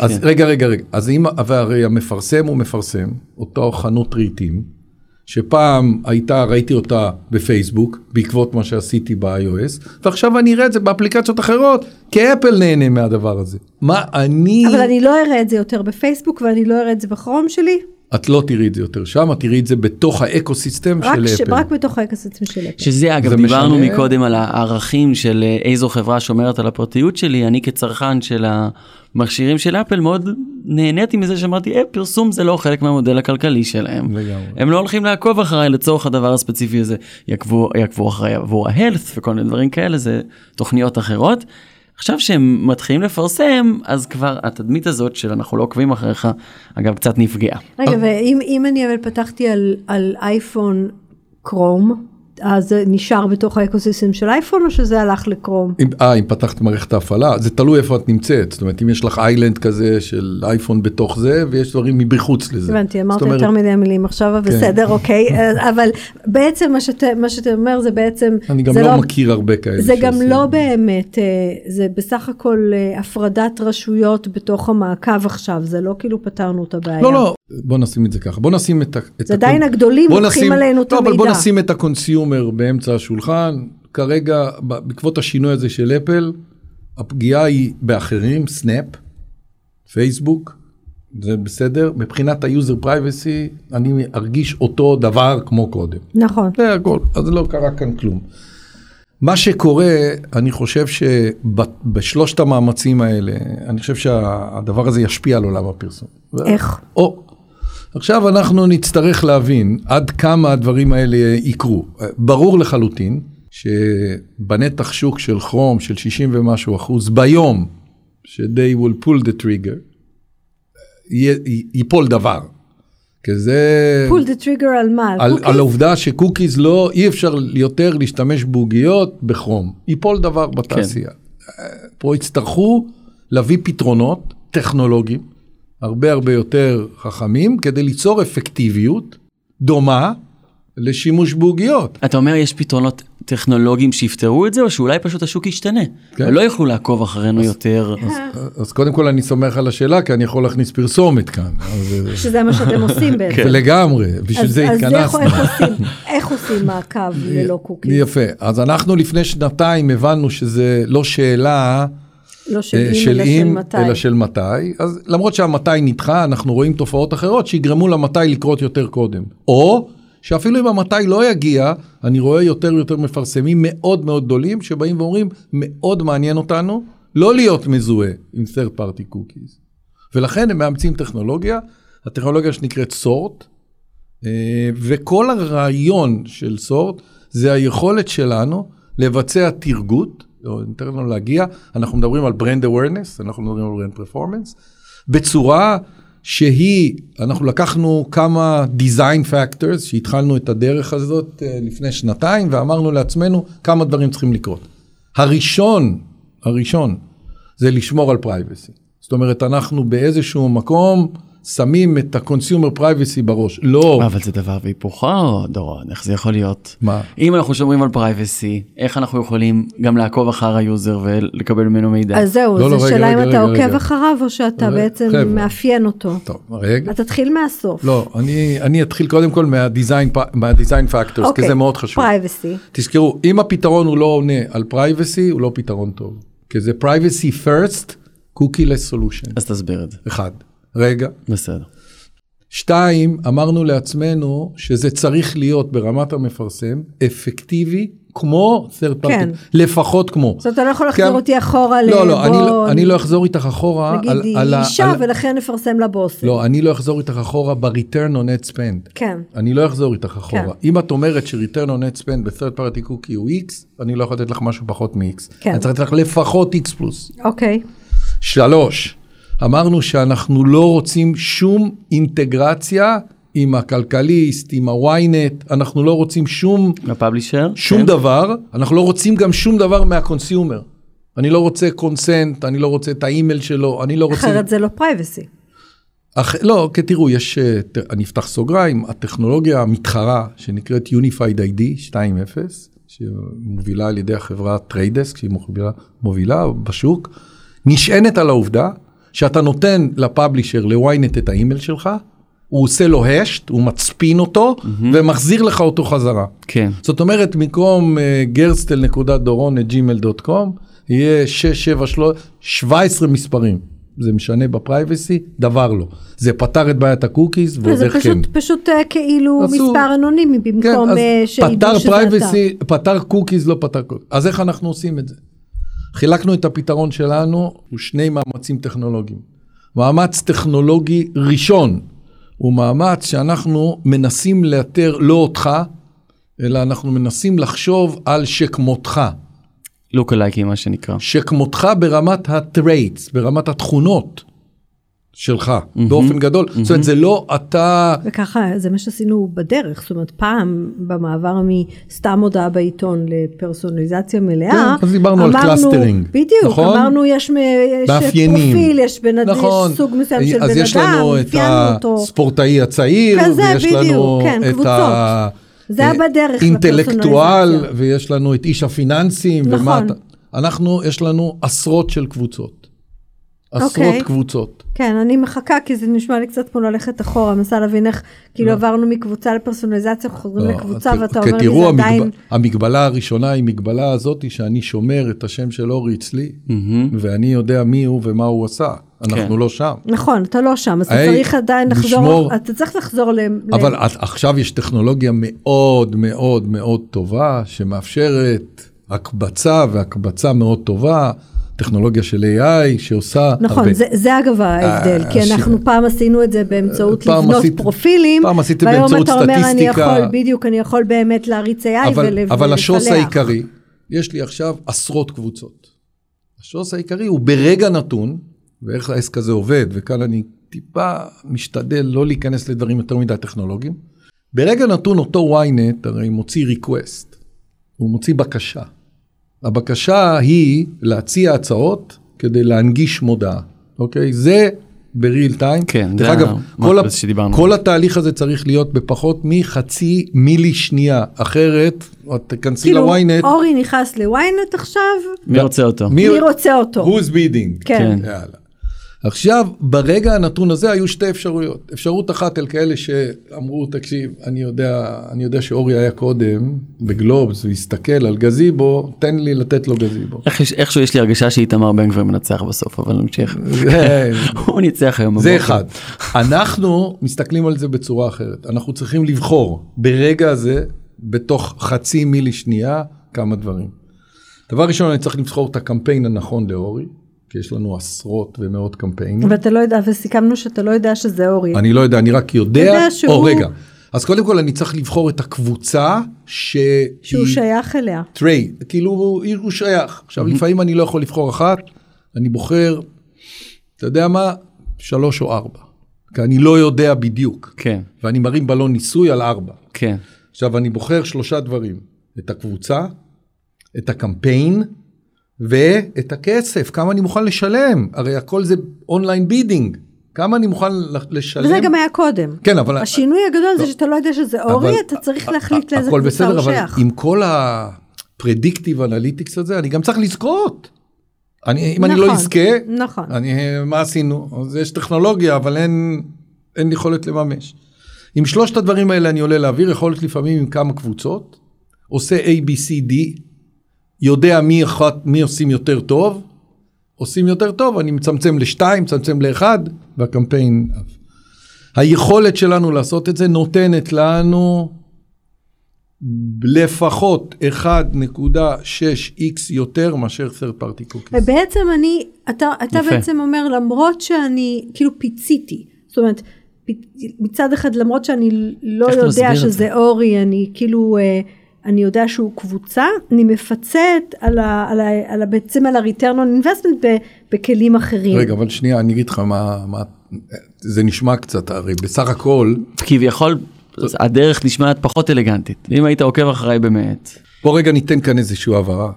אז רגע, רגע, רגע, אז אם, והרי המפרסם הוא מפרסם, אותו חנות רהיטים, שפעם הייתה, ראיתי אותה בפייסבוק, בעקבות מה שעשיתי ב-iOS, ועכשיו אני אראה את זה באפליקציות אחרות, כי אפל נהנה מהדבר הזה. מה אני... אבל אני לא אראה את זה יותר בפייסבוק ואני לא אראה את זה בכרום שלי, את לא תראי את זה יותר שם, את תראי את זה בתוך ה-ecosystem רק, של ש... אפל. רק בתוך ה-ecosystem של אפל. שזה אגב זה דיברנו משנה. מקודם על הערכים של אה, איזו חברה שומרת על הפרטיות שלי אני כצרכן של המכשירים של אפל מאוד נהניתי מזה שאמרתי אה, פרסום זה לא חלק מהמודל הכלכלי שלהם לגמרי. הם לא הולכים לעקוב אחריי לצורך הדבר הספציפי הזה יעקבו יעקבו אחריי עבור ההלת וכל מיני דברים כאלה זה תוכניות אחרות. עכשיו שהם מתחילים לפרסם אז כבר התדמית הזאת של אנחנו לא עוקבים אחריך אגב קצת נפגעה. רגע, ואם אם אני אבל פתחתי על, על אייפון קרום, אז זה נשאר בתוך האקוסיסטם של אייפון או שזה הלך לקרום? אה, אם פתחת מערכת ההפעלה, זה תלוי איפה את נמצאת. זאת אומרת, אם יש לך איילנד כזה של אייפון בתוך זה, ויש דברים מבחוץ לזה. הבנתי, אמרת יותר מדי מילים עכשיו, אבל כן. בסדר, אוקיי, *laughs* אה, אבל בעצם מה שאתה, אומר זה בעצם, אני גם זה לא מכיר הרבה כאלה זה גם. לא באמת, אה, זה בסך הכל אה, הפרדת רשויות בתוך המעקב עכשיו, זה לא כאילו פתרנו את הבעיה. לא, לא, בוא נשים את זה ככה. בוא נשים את ה... זה עדיין הגדולים לוקחים עלינו את לא, אבל בוא המידע. נשים את ה-consumer באמצע השולחן. כרגע, בעקבות השינוי הזה של אפל, הפגיעה היא באחרים, סנאפ, פייסבוק, זה בסדר. מבחינת ה-user privacy, אני ארגיש אותו דבר כמו קודם. נכון. זה הכל, אז לא קרה כאן כלום. מה שקורה, אני חושב שבשלושת המאמצים האלה, אני חושב שהדבר הזה ישפיע על עולם הפרסום. איך? או, עכשיו אנחנו נצטרך להבין עד כמה הדברים האלה יקרו. ברור לחלוטין שבנתח שוק של כרום של 60 ומשהו אחוז ביום ש-they will pull the trigger, ייפול דבר. כי זה... pull the trigger על מה? על? על העובדה שקוקיז לא, אי אפשר יותר להשתמש בעוגיות בכרום. ייפול דבר בתעשייה. כן. פה יצטרכו להביא פתרונות טכנולוגיים, הרבה הרבה יותר חכמים, כדי ליצור אפקטיביות דומה לשימוש בעוגיות. אתה אומר יש פתרונות טכנולוגיים שיפתרו את זה או שאולי פשוט השוק ישתנה כן. ולא יוכלו לעקוב אחרינו יותר. אז קודם כל אני סומך על השאלה, כי אני יכול להכניס פרסומת כאן. אז, אה, שזה מה שאתם *laughs* עושים בעצם. לגמרי, בשביל אז- זה אז איך- התכנסנו. איך עושים- איך עושים מעקב *laughs* ללא קוקיז? יפה, אז אנחנו לפני שנתיים הבנו שזה לא שאלה לא של אה, אם, של אלא של אם, מתי. אלא של מתי. אז למרות שהמתי נדחה, אנחנו רואים תופעות אחרות שיגרמו למתי לקרות יותר קודם. או שאפילו אם המתי לא יגיע, אני רואה יותר ויותר מפרסמים מאוד מאוד גדולים שבאים ואומרים, מאוד מעניין אותנו לא להיות מזוהה עם third party cookies. ולכן הם מאמצים טכנולוגיה, הטכנולוגיה שנקראת סורט, אה, וכל הרעיון של סורט זה היכולת שלנו לבצע טרגוט, או ניתן לנו להגיע, אנחנו מדברים על brand awareness, אנחנו מדברים על brand performance, בצורה שהיא, אנחנו לקחנו כמה design factors, שהתחלנו את הדרך הזאת אה, לפני שנתיים, ואמרנו לעצמנו כמה דברים צריכים לקרות. הראשון, הראשון, זה לשמור על privacy. זאת אומרת, אנחנו באיזשהו מקום שמים את ה-consumer privacy בראש. לא, אבל זה דבר והיפוכו דורון איך זה יכול להיות. מה? אם אנחנו שומרים על privacy איך אנחנו יכולים גם לעקוב אחר ה-user ולקבל ממנו מידע. אז זהו, לא, לא, זו רגע, שאלה אם רגע, אתה רגע, עוקב רגע. אחריו או שאתה רגע, בעצם חבר'ה. מאפיין אותו. טוב, רגע. אז תתחיל מהסוף. לא, אני, אני אתחיל קודם כל מהדיזיין, מהדיזיין פקטורס, כי זה מאוד חשוב. privacy. תזכרו, אם הפתרון הוא לא עונה על privacy, הוא לא פתרון טוב. כי זה privacy first, cookie-less solution. אז תסביר את זה. אחד. רגע. בסדר. שתיים, אמרנו לעצמנו שזה צריך להיות ברמת המפרסם אפקטיבי כמו third party, כן. לפחות כמו. זאת אומרת, אתה לא יכול לחזור כן. אותי אחורה לא, לא, אני, לבוא, לא- אני לא אחזור איתך אחורה. נגיד על- היא על אישה על- ולכן נפרסם לבוס. לא, אני לא אחזור איתך אחורה ב-return on net spend. כן. אני לא אחזור איתך אחורה. כן. אם את אומרת ש-return on net spend ב-third party cookie הוא x, אני לא יכול לתת לך משהו פחות מ-x. כן. אני צריך לתת לך לפחות x פלוס. אוקיי. שלוש, אמרנו שאנחנו לא רוצים שום אינטגרציה עם הכלכליסט, עם ה-ynet, אנחנו לא רוצים שום, ה-publisher? שום כן. דבר, אנחנו לא רוצים גם שום דבר מה-consumer. אני לא רוצה consent, אני לא רוצה את האימייל שלו, אני לא רוצה... אחרת זה לא privacy. אח... לא, כי תראו, יש, אה, אני אפתח סוגריים, הטכנולוגיה המתחרה שנקראת Unified ID 2.0, שמובילה על ידי החברה Trade Desk, שהיא מובילה, מובילה בשוק, נשענת על העובדה שאתה נותן ל-publisher, ל-ynet את האימייל שלך, הוא עושה לו hash, הוא מצפין אותו, ומחזיר לך אותו חזרה. כן. זאת אומרת, במקום אה, גרסטל.דורון@gmail.com, יהיה 6, 7, 3, 17 מספרים. זה משנה ב-privacy? דבר לא. זה פתר את בעיית הקוקיז ועוד זה איך כן. פשוט, פשוט אה, כאילו עשו- מספר אנונימי במקום כן, אז אה, שידעו פתר שזה privacy, פתר cookies, לא פתר cookies. אז איך אנחנו עושים את זה? חילקנו את הפתרון שלנו, הוא שני מאמצים טכנולוגיים. מאמץ טכנולוגי ראשון, הוא מאמץ שאנחנו מנסים לאתר לא אותך, אלא אנחנו מנסים לחשוב על שכמותך. look-alike-ים מה שנקרא. שכמותך ברמת ה-traits, ברמת התכונות שלך, באופן גדול. זאת אומרת, זה לא אתה... וככה זה מה שעשינו בדרך, זאת אומרת פעם במעבר מסתם הודעה בעיתון לפרסונליזציה מלאה, כן, אז דיברנו על אמרנו- clustering, בדיוק, נכון? אמרנו יש, מ- יש מאפיינים. פרופיל, יש בן אדם, נכון. יש סוג מסוים של בן אדם, אז יש לנו את. הספורטאי הצעיר, כזה, ויש בדיוק, לנו כן, את קבוצות. ה... זה היה בדרך אינטלקטואל. ויש לנו את איש הפיננסים, ומה נכון. אתה... אנחנו, יש לנו עשרות של קבוצות. עשרות אוקיי. קבוצות. כן, אני מחכה כי זה נשמע לי קצת כמו ללכת אחורה, מנסה להבין איך כאילו עברנו מקבוצה לפרסונליזציה, אנחנו חוזרים לא, לקבוצה ואתה אומר לי זה המגב- עדיין, המגבלה הראשונה היא מגבלה הזאת שאני שומר את השם של אורי אצלי, ואני יודע מי הוא ומה הוא עשה. אנחנו כן. לא שם. נכון, אתה לא שם, אז אתה צריך עדיין לחזור, לשמור- אתה צריך לחזור ל... ל- אבל את- עכשיו יש טכנולוגיה מאוד מאוד מאוד טובה שמאפשרת הקבצה והקבצה מאוד טובה, טכנולוגיה של AI שעושה נכון, הרבה. זה, זה אגב ההבדל, כי אה, ש- אנחנו פעם עשינו את זה באמצעות לבנות עשית- פרופילים, פעם עשיתם והיום באמצעות אתה אומר אני סטטיסטיקה. יכול, בדיוק, אני יכול באמת להריץ AI אבל, ול- אבל השוס ולפלח. העיקרי, יש לי עכשיו עשרות קבוצות. השוס העיקרי הוא ברגע נתון, ואיך העסק הזה עובד, וכאן אני טיפה משתדל לא להיכנס לדברים יותר מדי טכנולוגיים. ברגע נתון אותו ynet הרי מוציא request, הוא מוציא בקשה. הבקשה היא להציע הצעות כדי להנגיש מודעה, אוקיי? זה בריל טיים. כן, דרך זה אגב, כל, ה-. כל התהליך הזה צריך להיות בפחות מחצי מילי שנייה, אחרת את תיכנסי כאילו, לוויינט, אורי נכנס לוויינט עכשיו, מי רוצה אותו? מי רוצה אותו? who's bidding. כן. כן. יאללה. עכשיו, ברגע הנתון הזה היו שתי אפשרויות. אפשרות אחת אל כאלה שאמרו, תקשיב, אני יודע, אני יודע שאורי היה קודם בגלובס והסתכל על גזיבו, תן לי לתת לו גזיבו. איך איכשהו יש לי הרגשה שאיתמר בן גביר מנצח בסוף, אבל נמשיך. זה- *laughs* הוא ניצח היום. זה. אחד. אנחנו מסתכלים על זה בצורה אחרת. אנחנו צריכים לבחור ברגע הזה, בתוך חצי מילי שנייה, כמה דברים. דבר ראשון, אני צריך לבחור את הקמפיין הנכון לאורי, כי יש לנו עשרות ומאות קמפיינים. ואתה לא יודע, וסיכמנו שאתה לא יודע שזה אורי. אני לא יודע, אני רק יודע, יודע שהוא- או רגע. אז קודם כל אני צריך לבחור את הקבוצה שהיא שהוא שייך אליה. trait, כאילו הוא הוא שייך. עכשיו לפעמים אני לא יכול לבחור אחת, אני בוחר, אתה יודע מה, שלוש או ארבע. כי אני לא יודע בדיוק. כן, ואני מרים בלון ניסוי על ארבע. כן. עכשיו אני בוחר שלושה דברים, את הקבוצה, את הקמפיין ואת הכסף, כמה אני מוכן לשלם, הרי הכל זה online bidding, כמה אני מוכן לשלם. וזה גם היה קודם. כן, אבל... השינוי הגדול זה שאתה לא יודע שזה אורי, אבל- אתה צריך להחליט לאיזה הכל קבוצה בסדר, הוא אבל שייך. עם כל הפרדיקטיב אנליטיקס הזה, אני גם צריך לזכות. אני, אם אני לא נכון, אזכה, נכון. אני, מה עשינו? אז יש טכנולוגיה, אבל אין, אין יכולת לממש. עם שלושת הדברים האלה אני עולה לאוויר, יכול להיות לפעמים עם כמה קבוצות, עושה A, B, C, D, יודע מי, אחת, מי עושים יותר טוב, עושים יותר טוב, אני מצמצם לשתיים, מצמצם לאחד, והקמפיין. היכולת שלנו לעשות את זה נותנת לנו לפחות 1.6x יותר מאשר third party cookies. ובעצם אני, אתה, אתה יפה. בעצם אומר למרות שאני כאילו פיציתי, זאת אומרת פ- מצד אחד למרות שאני לא יודע שזה זה? אורי, אני כאילו, אה, אני יודע שהוא קבוצה, אני מפצית על, ה, על, ה, על ה, בעצם על ה-return on investment ב, בכלים אחרים. רגע, אבל שנייה, אני אגיד לך מה, מה, זה נשמע קצת, הרי בסך הכל, כביכול הדרך נשמעת פחות אלגנטית. אם היית עוקב אחריי באמת. בוא רגע ניתן כאן איזושהי הבהרה.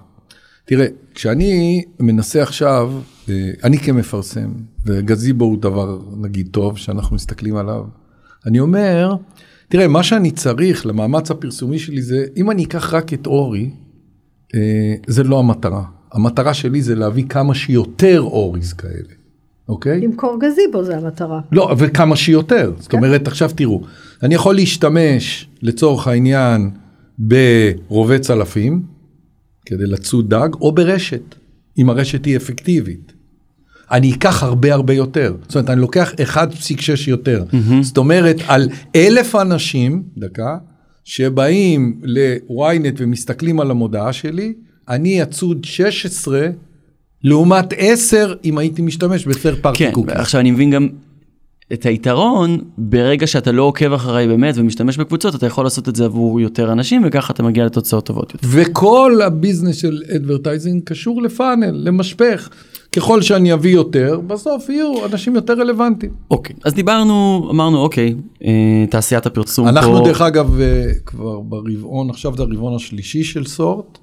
תראה, כשאני מנסה עכשיו, אה, אני כמפרסם, וגזיבו הוא דבר נגיד טוב שאנחנו מסתכלים עליו, אני אומר, תראה, מה שאני צריך למאמץ הפרסומי שלי זה, אם אני אקח רק את אורי, אה, זה לא המטרה. המטרה שלי זה להביא כמה שיותר אוריס כאלה. אוקיי? למכור גזיבו זה המטרה. לא, וכמה שיותר. זאת אומרת, עכשיו תראו, אני יכול להשתמש לצורך העניין ברובה צלפים, כדי לצוד דג, או ברשת, אם הרשת היא אפקטיבית. אני אקח הרבה הרבה יותר. זאת אומרת, אני לוקח 1.6 יותר. זאת אומרת, על אלף אנשים, דקה, שבאים ל-ynet ומסתכלים על המודעה שלי, אני אצוד 16 לעומת 10 אם הייתי משתמש ב-third party כן, קוקי. עכשיו אני מבין גם את היתרון, ברגע שאתה לא עוקב אחריי באמת ומשתמש בקבוצות, אתה יכול לעשות את זה עבור יותר אנשים, וככה אתה מגיע לתוצאות טובות יותר. וכל הביזנס של advertising קשור ל-funnel, למשפך. ככל שאני אביא יותר, בסוף יהיו אנשים יותר רלוונטיים. אוקיי, אז דיברנו, אמרנו אוקיי, אה, תעשיית הפרסום אנחנו פה, דרך אגב אה, כבר ברבעון, עכשיו זה הרבעון השלישי של סורט.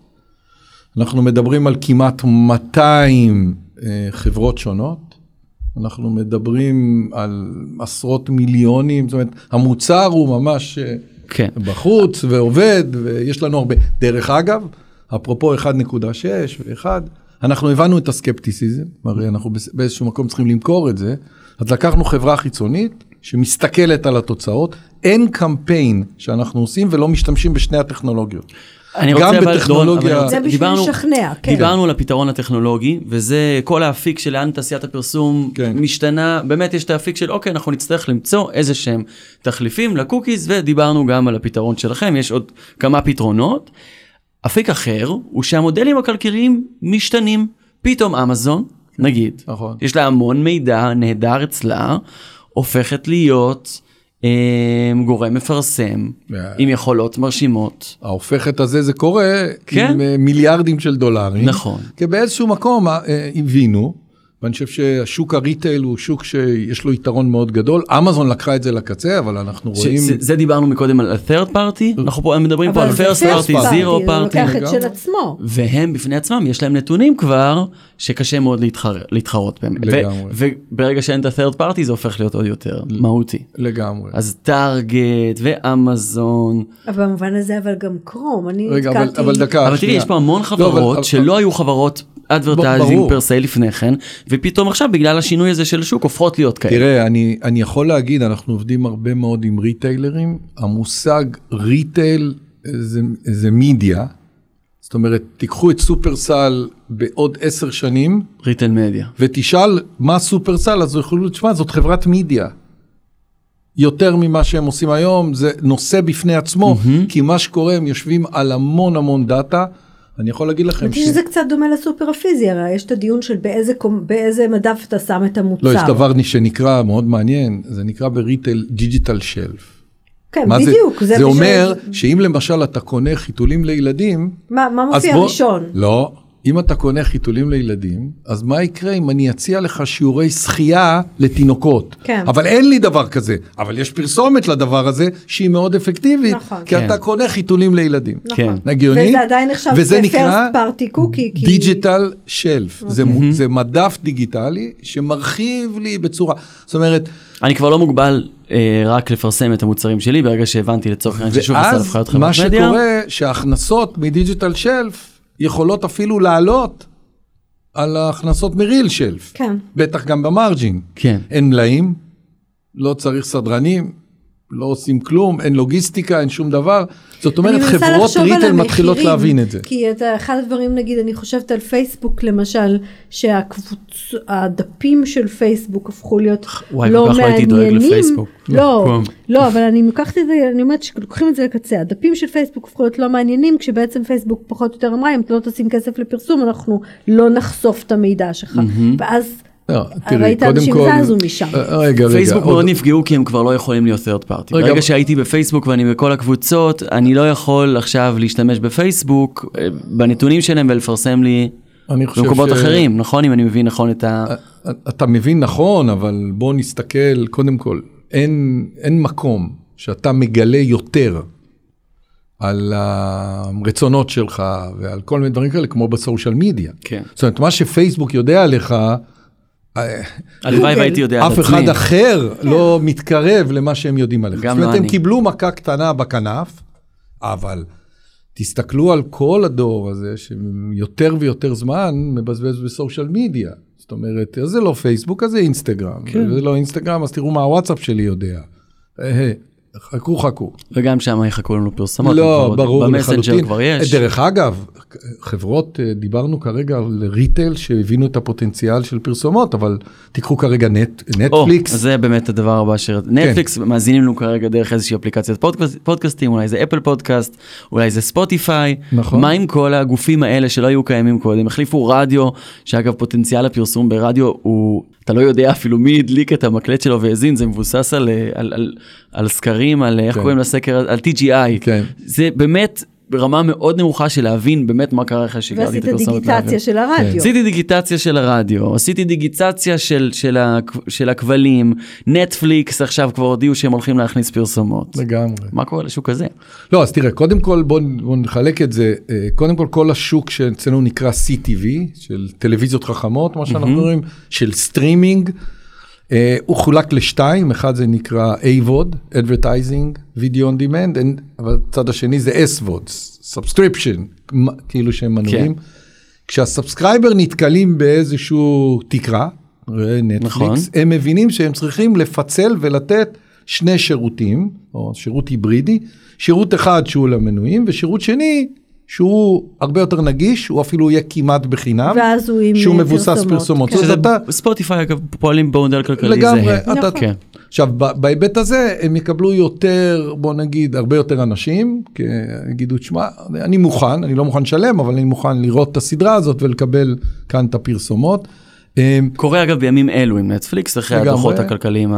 אנחנו מדברים על כמעט 200 אה, חברות שונות. אנחנו מדברים על עשרות מיליונים, זאת אומרת, המוצר הוא ממש אה, כן. בחוץ ועובד, ויש לנו הרבה. דרך אגב, אפרופו 1.6 ו-1, אנחנו הבנו את הסקפטיסיזם, הרי אנחנו באיזשהו מקום צריכים למכור את זה, אז לקחנו חברה חיצונית שמסתכלת על התוצאות, אין קמפיין שאנחנו עושים ולא משתמשים בשני הטכנולוגיות. אני גם רוצה אבל, בטכנולוגיה- דורון, זה בשביל דיברנו- לשכנע, כן. דיברנו על הפתרון הטכנולוגי, וזה כל האפיק של לאן תעשיית הפרסום כן. משתנה, באמת יש את האפיק של אוקיי, אנחנו נצטרך למצוא איזה שהם תחליפים לקוקיז, ודיברנו גם על הפתרון שלכם, יש עוד כמה פתרונות. אפיק אחר הוא שהמודלים הכלכליים משתנים, פתאום אמזון, נגיד, נכון. יש לה המון מידע נהדר אצלה, הופכת להיות אה, גורם מפרסם, אה. עם יכולות מרשימות. ההופכת הזה זה קורה כן. עם אה, מיליארדים של דולרים. נכון. כי באיזשהו מקום אה, הבינו, ואני חושב שהשוק הריטייל הוא שוק שיש לו יתרון מאוד גדול. אמזון לקחה את זה לקצה, אבל אנחנו ש- רואים... זה, זה דיברנו מקודם על ה-third party, אנחנו פה מדברים פה על אבל first party, zero הוא party, לוקח את. של עצמו. והם בפני עצמם יש להם נתונים כבר שקשה מאוד להתחר, להתחרות בהם. ו- לגמרי. וברגע שאין את ה-third party זה הופך להיות עוד יותר מהותי. לגמרי. אז טארגט ואמזון, אבל במובן הזה אבל גם כרום, אני רגע, אבל. אבל דקה, אבל תראי. יש פה המון לא, חברות אבל- שלא היו חברות advertising. per se לפני כן, ופתאום עכשיו בגלל השינוי הזה של השוק הופכות להיות כאלה. תראה, אני, אני יכול להגיד, אנחנו עובדים הרבה מאוד עם retailer-ים. המושג retail זה, זה מידיה. זאת אומרת, תיקחו את שופרסל בעוד עשר שנים, retail media. ותשאל מה שופרסל, אז יוכלו לשמוע, זאת חברת מידיה. יותר ממה שהם עושים היום, זה נושא בפני עצמו, mm-hmm. כי מה שקורה, הם יושבים על המון המון data. אני יכול להגיד לכם חשבתי שזה קצת דומה לסופר הפיזי, הרי יש את הדיון של באיזה, קומ- באיזה מדף אתה שם את המוצר. לא, יש דבר שנקרא, מאוד מעניין, זה נקרא ב-retail digital shelf. כן, בדיוק. זה? זה בשביל- אומר שאם למשל אתה קונה חיתולים לילדים, מה, מה מופיע בוא- ראשון? לא, אם אתה קונה חיתולים לילדים, אז מה יקרה אם אני אציע לך שיעורי שחייה לתינוקות? כן. אבל אין לי דבר כזה, אבל יש פרסומת לדבר הזה שהיא מאוד אפקטיבית, נכון. כי כן. אתה קונה חיתולים לילדים. כן. הגיוני? וזה עדיין נחשב וזה נקרא cookie, כי- דיג'יטל שלף. זה, זה מדף דיגיטלי שמרחיב לי בצורה, זאת אומרת, אני כבר לא מוגבל אה, רק לפרסם את המוצרים שלי ברגע שהבנתי לצורך העניין ששוב עשה ואז לבחרת מה חברת מדיה. שקורה שההכנסות מדיג'יטל שלף יכולות אפילו לעלות על ההכנסות מריל שלף. כן. בטח גם במרג'ין. כן. אין מלאים, לא צריך סדרנים, לא עושים כלום, אין לוגיסטיקה, אין שום דבר. זאת אומרת, חברות ריטל מתחילות להבין את זה. כי את אחד הדברים, נגיד, אני חושבת על פייסבוק למשל, שהדפים של פייסבוק הפכו להיות וואי, לא כל כך לא הייתי דואג מעניינים. לפייסבוק. לא, כלום. לא, אבל אני לוקחת את זה, אני אומרת שלוקחים את זה לקצה, הדפים של פייסבוק הפכו להיות לא מעניינים, כשבעצם פייסבוק פחות או יותר אמרה, אם אתה לא תשים כסף לפרסום, אנחנו לא נחשוף את המידע שלך. ואז לא, תראי, ראית קודם אנשים כל... זזו משם. אה, רגע, רגע. פייסבוק מאוד נפגעו כי הם כבר לא יכולים להיות third party. רגע, ברגע שהייתי בפייסבוק ואני בכל הקבוצות, אני לא יכול עכשיו להשתמש בפייסבוק אה, בנתונים שלהם ולפרסם לי במקומות ש- אחרים, נכון? אם אני מבין נכון את ה... אתה מבין נכון, אבל בוא נסתכל, קודם כל, אין, אין מקום שאתה מגלה יותר על הרצונות שלך ועל כל מיני דברים כאלה, כמו בסושיאל מדיה. כן. זאת אומרת, מה שפייסבוק יודע עליך, אה, הלוואי והייתי יודע על אף עצמי. אחד אחר לא מתקרב למה שהם יודעים עליך. גם זאת אומרת, לא הם אני. קיבלו מכה קטנה בכנף, אבל תסתכלו על כל הדור הזה שיותר ויותר זמן מבזבז ב social media. זאת אומרת, אז זה לא פייסבוק, אז זה אינסטגרם. כן. וזה לא אינסטגרם, אז תראו מה הוואטסאפ שלי יודע. חכו חכו. וגם שם יחכו לנו פרסומות. לא, ברור במסנג'ר לחלוטין. כבר יש. דרך אגב, חברות, אה, דיברנו כרגע על retail שהבינו את הפוטנציאל של פרסומות, אבל תיקחו כרגע נט, נטפליקס. אז זה באמת הדבר הבא ש... נטפליקס מאזינים לנו כרגע דרך איזושהי אפליקציית פודקאסט, פודקאסטים, אולי זה אפל פודקאסט, אולי זה ספוטיפיי. נכון. מה עם כל הגופים האלה שלא היו קיימים קודם? החליפו רדיו, שאגב פוטנציאל הפרסום ברדיו הוא, אתה לא יודע אפילו מי הדליק את המקלט שלו והאזין, זה מבוסס על, אה, על, על, על סקרים, על איך כן. קוראים לסקר, על TGI. כן. זה באמת ברמה מאוד נמוכה של להבין באמת מה קרה אחרי ועשית את הפרסומת. דיגיטציה לאוויר. של הרדיו. עשיתי דיגיטציה של הרדיו, עשיתי דיגיטציה של, של, של הכבלים, נטפליקס עכשיו כבר הודיעו שהם הולכים להכניס פרסומות. לגמרי. מה קורה לשוק הזה? לא, אז תראה, קודם כל בוא, בוא נחלק את זה. אה, קודם כל, כל השוק שאצלנו נקרא CTV, של טלוויזיות חכמות, מה שאנחנו קוראים, של סטרימינג, אה, הוא חולק לשתיים, אחד זה נקרא AVOD, Advertising, Video on Demand, and- אבל הצד השני זה SVOD, Subscription, כאילו שהם מנויים. כשה subscriber נתקלים באיזשהו תקרה, נטפליקס, נכון. הם מבינים שהם צריכים לפצל ולתת שני שירותים, או שירות היברידי, שירות אחד שהוא למנויים ושירות שני שהוא הרבה יותר נגיש, הוא אפילו יהיה כמעט בחינם, ואז הוא עם שהוא מבוסס פרסומות. כן. שזה אתה- ספוטיפיי אגב פועלים במודל כלכלי לגמרי, זהה. אתה, נכון. כן. עכשיו בהיבט הזה הם יקבלו יותר בוא נגיד הרבה יותר אנשים כי יגידו תשמע אני מוכן אני לא מוכן לשלם אבל אני מוכן לראות את הסדרה הזאת ולקבל כאן את הפרסומות. אמ, קורה אגב בימים אלו עם נטפליקס אחרי לגמרי. הדוחות הכלכליים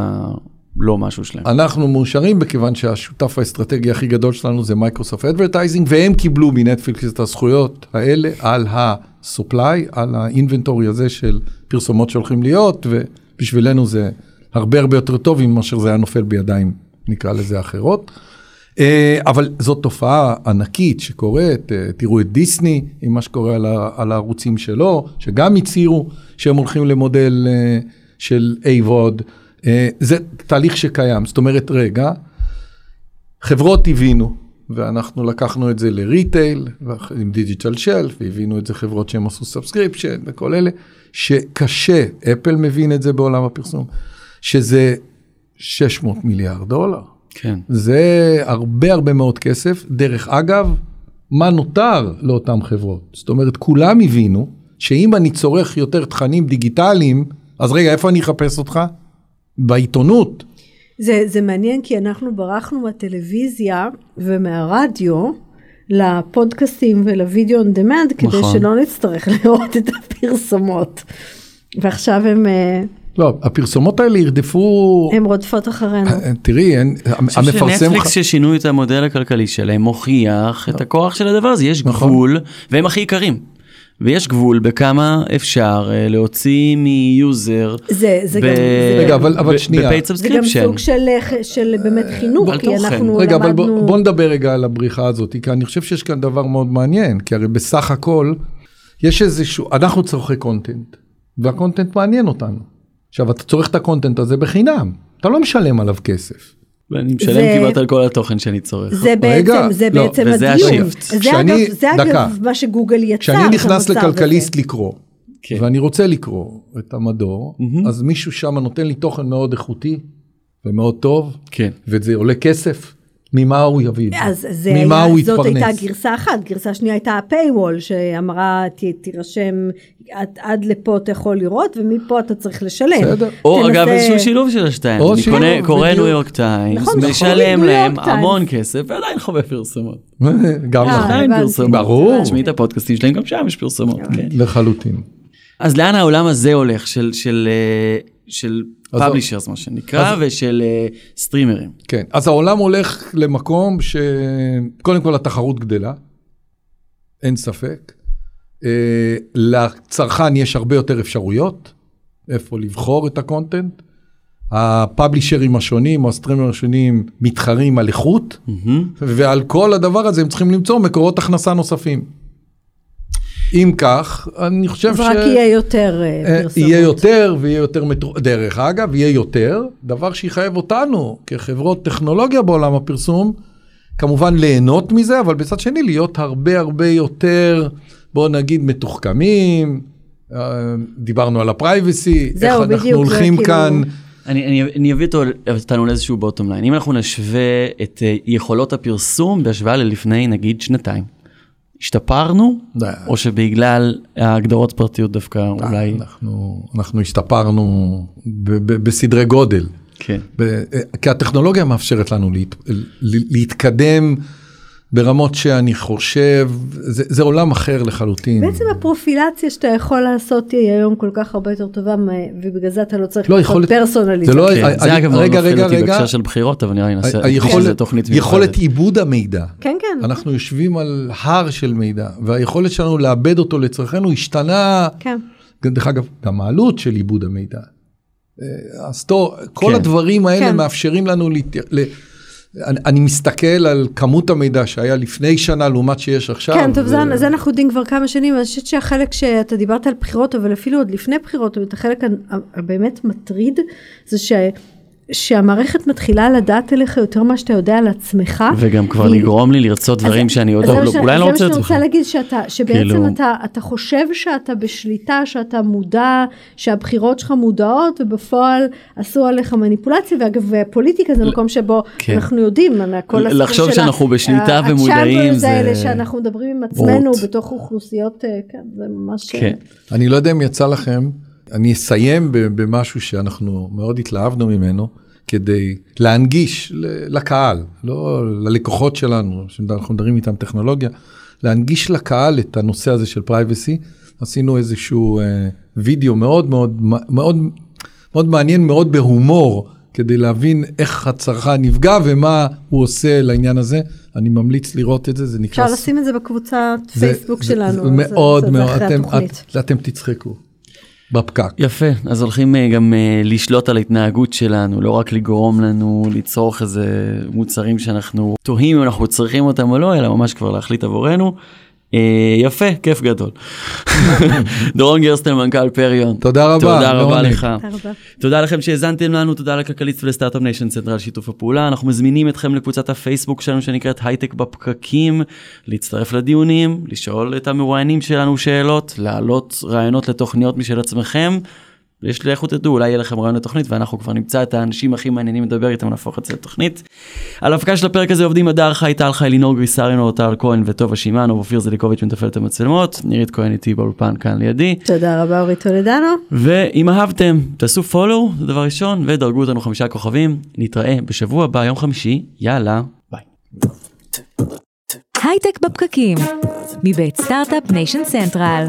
הלא משהו שלהם. אנחנו מאושרים בכיוון שהשותף האסטרטגי הכי גדול שלנו זה Microsoft Advertising והם קיבלו מנטפליקס את הזכויות האלה על ה-supply על ה inventory הזה של פרסומות שהולכים להיות ובשבילנו זה הרבה הרבה יותר טוב מאשר זה היה נופל בידיים נקרא לזה אחרות. אה, אבל זאת תופעה ענקית שקורית, אה, תראו את דיסני עם מה שקורה על, על הערוצים שלו, שגם הצהירו שהם הולכים למודל אה, של AVOD, זה תהליך שקיים, זאת אומרת רגע, חברות הבינו, ואנחנו לקחנו את זה ל retail, עם digital shelf, והבינו את זה חברות שהם עשו subscription וכל אלה, שקשה, אפל מבין את זה בעולם הפרסום, שזה 600 מיליארד דולר. כן. זה הרבה הרבה מאוד כסף. דרך אגב, מה נותר לאותן חברות? זאת אומרת, כולם הבינו שאם אני צורך יותר תכנים דיגיטליים, אז רגע, איפה אני אחפש אותך? בעיתונות. זה, זה מעניין כי אנחנו ברחנו מהטלוויזיה ומהרדיו לפודקאסטים ולוידאו on demand כדי נכון. שלא נצטרך *laughs* לראות את הפרסומות. ועכשיו הם, אה, לא, הפרסומות האלה ירדפו... הם רודפות אחרינו. אה, תראי, אין- אני חושב המפרסם... שנטפליקס ששינו את המודל הכלכלי שלהם מוכיח את הכוח של הדבר הזה, יש נכון. גבול והם הכי יקרים. ויש גבול בכמה אפשר אה, להוציא מ user. זה, זה ב- גם, זה, רגע, אבל- אבל שנייה. ב paid זה גם subscription. סוג של, אה, של באמת חינוך, כי תוכן. אנחנו רגע, אבל למדנו... בוא, בוא נדבר רגע על הבריחה הזאת, כי אני חושב שיש כאן דבר מאוד מעניין, כי הרי בסך הכל, יש איזשהו, אנחנו צורכי content, וה content מעניין אותנו. עכשיו, אתה צורך את ה content הזה בחינם, אתה לא משלם עליו כסף. ואני משלם זה- כמעט על כל התוכן שאני צורך. זה רגע, בעצם, זה לא, בעצם וזה הדיון. השיפט. זה כשאני- אגב, זה דקה. אגב מה שגוגל יצר. כשאני נכנס לכלכליסט הזה. לקרוא, כן. ואני רוצה לקרוא את המדור, אז מישהו שם נותן לי תוכן מאוד איכותי ומאוד טוב, כן. וזה עולה כסף, ממה הוא יביא את זה? אז זה ממה היה, הוא זאת יתפרנס? הייתה גרסה אחת, גרסה שנייה הייתה ה-Paywall שאמרה ת, תירשם עד, עד לפה אתה יכול לראות ומפה אתה צריך לשלם. בסדר. או תנסה- אגב איזשהו שילוב של השתיים. או אני שילוב, קונה, קורא. ניו יורק טיימס, נכון, נכון, משלם להם. המון כסף ועדיין חווה פרסומות. *laughs* גם אה, עדיין. פרסומות. ברור. תשמעי את הפודקאסטים שלהם, גם שם יש פרסומות. כן. לחלוטין. אז לאן העולם הזה הולך של של אה, של publishers מה שנקרא ושל אה, סטרימרים. כן, אז העולם הולך למקום שקודם כל התחרות גדלה, אין ספק. אה, לצרכן יש הרבה יותר אפשרויות, איפה לבחור את הקונטנט. הפאבלישרים השונים או הסטרימרים השונים מתחרים על איכות, ועל כל הדבר הזה הם צריכים למצוא מקורות הכנסה נוספים. אם כך, אני חושב אז ש... רק יהיה יותר אה, אה, פרסומות. יהיה יותר ויהיה יותר, מטרו- דרך אגב, יהיה יותר, דבר שיחייב אותנו כחברות טכנולוגיה בעולם הפרסום, כמובן ליהנות מזה, אבל בצד שני להיות הרבה הרבה יותר, בוא נגיד, מתוחכמים. אה, דיברנו על ה privacy, איך אנחנו בדיוק, זה הולכים כאילו- כאן. אני, אני, אני אביא אותו, אותנו לאיזשהו bottom line. אם אנחנו נשווה את יכולות הפרסום בהשוואה ללפני נגיד שנתיים, השתפרנו? די. או שבגלל ההגדרות פרטיות דווקא אולי... אנחנו, אנחנו השתפרנו ב- ב- בסדרי גודל. כן. ב- כי הטכנולוגיה מאפשרת לנו להת, להתקדם ברמות שאני חושב, זה, זה עולם אחר לחלוטין. בעצם הפרופילציה שאתה יכול לעשות היא היום כל כך הרבה יותר טובה, ובגלל זה אתה לא צריך לא, לעשות יכולת- פרסונליזציה. זה לא- כן, אני- זה אגב מאוד רגע, מפחיד רגע, אותי רגע. בהקשר של בחירות, אבל נראה לי נעשה היכולת- תוכנית יכולת מיוחדת. עיבוד המידע. כן, כן. אנחנו יושבים על הר של מידע, והיכולת שלנו לעבד אותו לצרכינו השתנה, כן. דרך אגב, גם העלות של עיבוד המידע. אה, הסטור, כל כן. הדברים האלה כן. מאפשרים לנו, להת... אני, אני מסתכל על כמות המידע שהיה לפני שנה לעומת שיש עכשיו. כן, טוב, ו- זה, זה אנחנו יודעים כבר כמה שנים, אני חושבת שהחלק שאתה דיברת על בחירות, אבל אפילו עוד לפני בחירות, את החלק הבאמת מטריד, זה ש, שהמערכת מתחילה לדעת עליך יותר ממה שאתה יודע על עצמך. וגם כבר והיא- לגרום לי לרצות דברים אז- שאני עוד לא, ש- אולי לא רוצה את זה זה מה שאני. רוצה להגיד, שאתה, שבעצם כאילו- אתה, אתה חושב שאתה בשליטה, שאתה מודע, שהבחירות שלך מודעות, ובפועל עשו עליך מניפולציה, ואגב, פוליטיקה זה מקום שבו כן. אנחנו יודעים, על כל הסיפור לחשוב של שאנחנו ה- בשליטה ה- ומודעים ה-chambers זה- האלה שאנחנו מדברים עם עצמנו רות. בתוך אוכלוסיות, אה, כן, זה ממש... כן. אני לא יודע אם יצא לכם, אני אסיים במשהו שאנחנו מאוד התלהבנו ממנו, כדי להנגיש לקהל, לא ללקוחות שלנו, שאנחנו מדברים איתם טכנולוגיה, להנגיש לקהל את הנושא הזה של פרייבסי. עשינו איזשהו אה, וידאו מאוד מאוד מאוד מאוד מעניין, מאוד בהומור, כדי להבין איך הצרכן נפגע ומה הוא עושה לעניין הזה. אני ממליץ לראות את זה, זה נקרא... אפשר לשים את זה בקבוצת זה- פייסבוק זה- שלנו. זה אז מאוד זה מאוד, אתם. את, אתם תצחקו. בפקק. יפה, אז הולכים אה, גם אה, לשלוט על ההתנהגות שלנו, לא רק לגרום לנו לצרוך איזה מוצרים שאנחנו תוהים אם אנחנו צריכים אותם או לא, אלא ממש כבר להחליט עבורנו. אה, יפה, כיף גדול. *laughs* דורון גרסטל, מנכ"ל פריון. תודה רבה, תודה רבה. לך. תודה לכם שהאזנתם לנו, תודה לכלכליסט ולסטארט-אפ ניישן סנטרל על שיתוף הפעולה. אנחנו מזמינים אתכם לקבוצת הפייסבוק שלנו שנקראת הייטק בפקקים, להצטרף לדיונים, לשאול את המרואיינים שלנו שאלות, להעלות רעיונות לתוכניות משל עצמכם. יש לי, לכו תדעו, אולי יהיה לכם רעיון לתוכנית ואנחנו כבר נמצא את האנשים הכי מעניינים לדבר איתם, נהפוך את זה לתוכנית. על ההפקה של הפרק הזה עובדים הדר חי, טל חי, לינור גריסרינו, אורטל כהן וטובה שמענו, ואופיר זליקוביץ' מתפעל את המצלמות, נירית כהן איתי באולפן כאן לידי. תודה רבה אורית טולדנו. ואם אהבתם, תעשו follow, זה דבר ראשון, ודרגו אותנו חמישה כוכבים. נתראה בשבוע הבא, יום חמישי, יאללה, ביי. הייטק בפקקים, מבית סטארט-אפ ניישן סנטרל.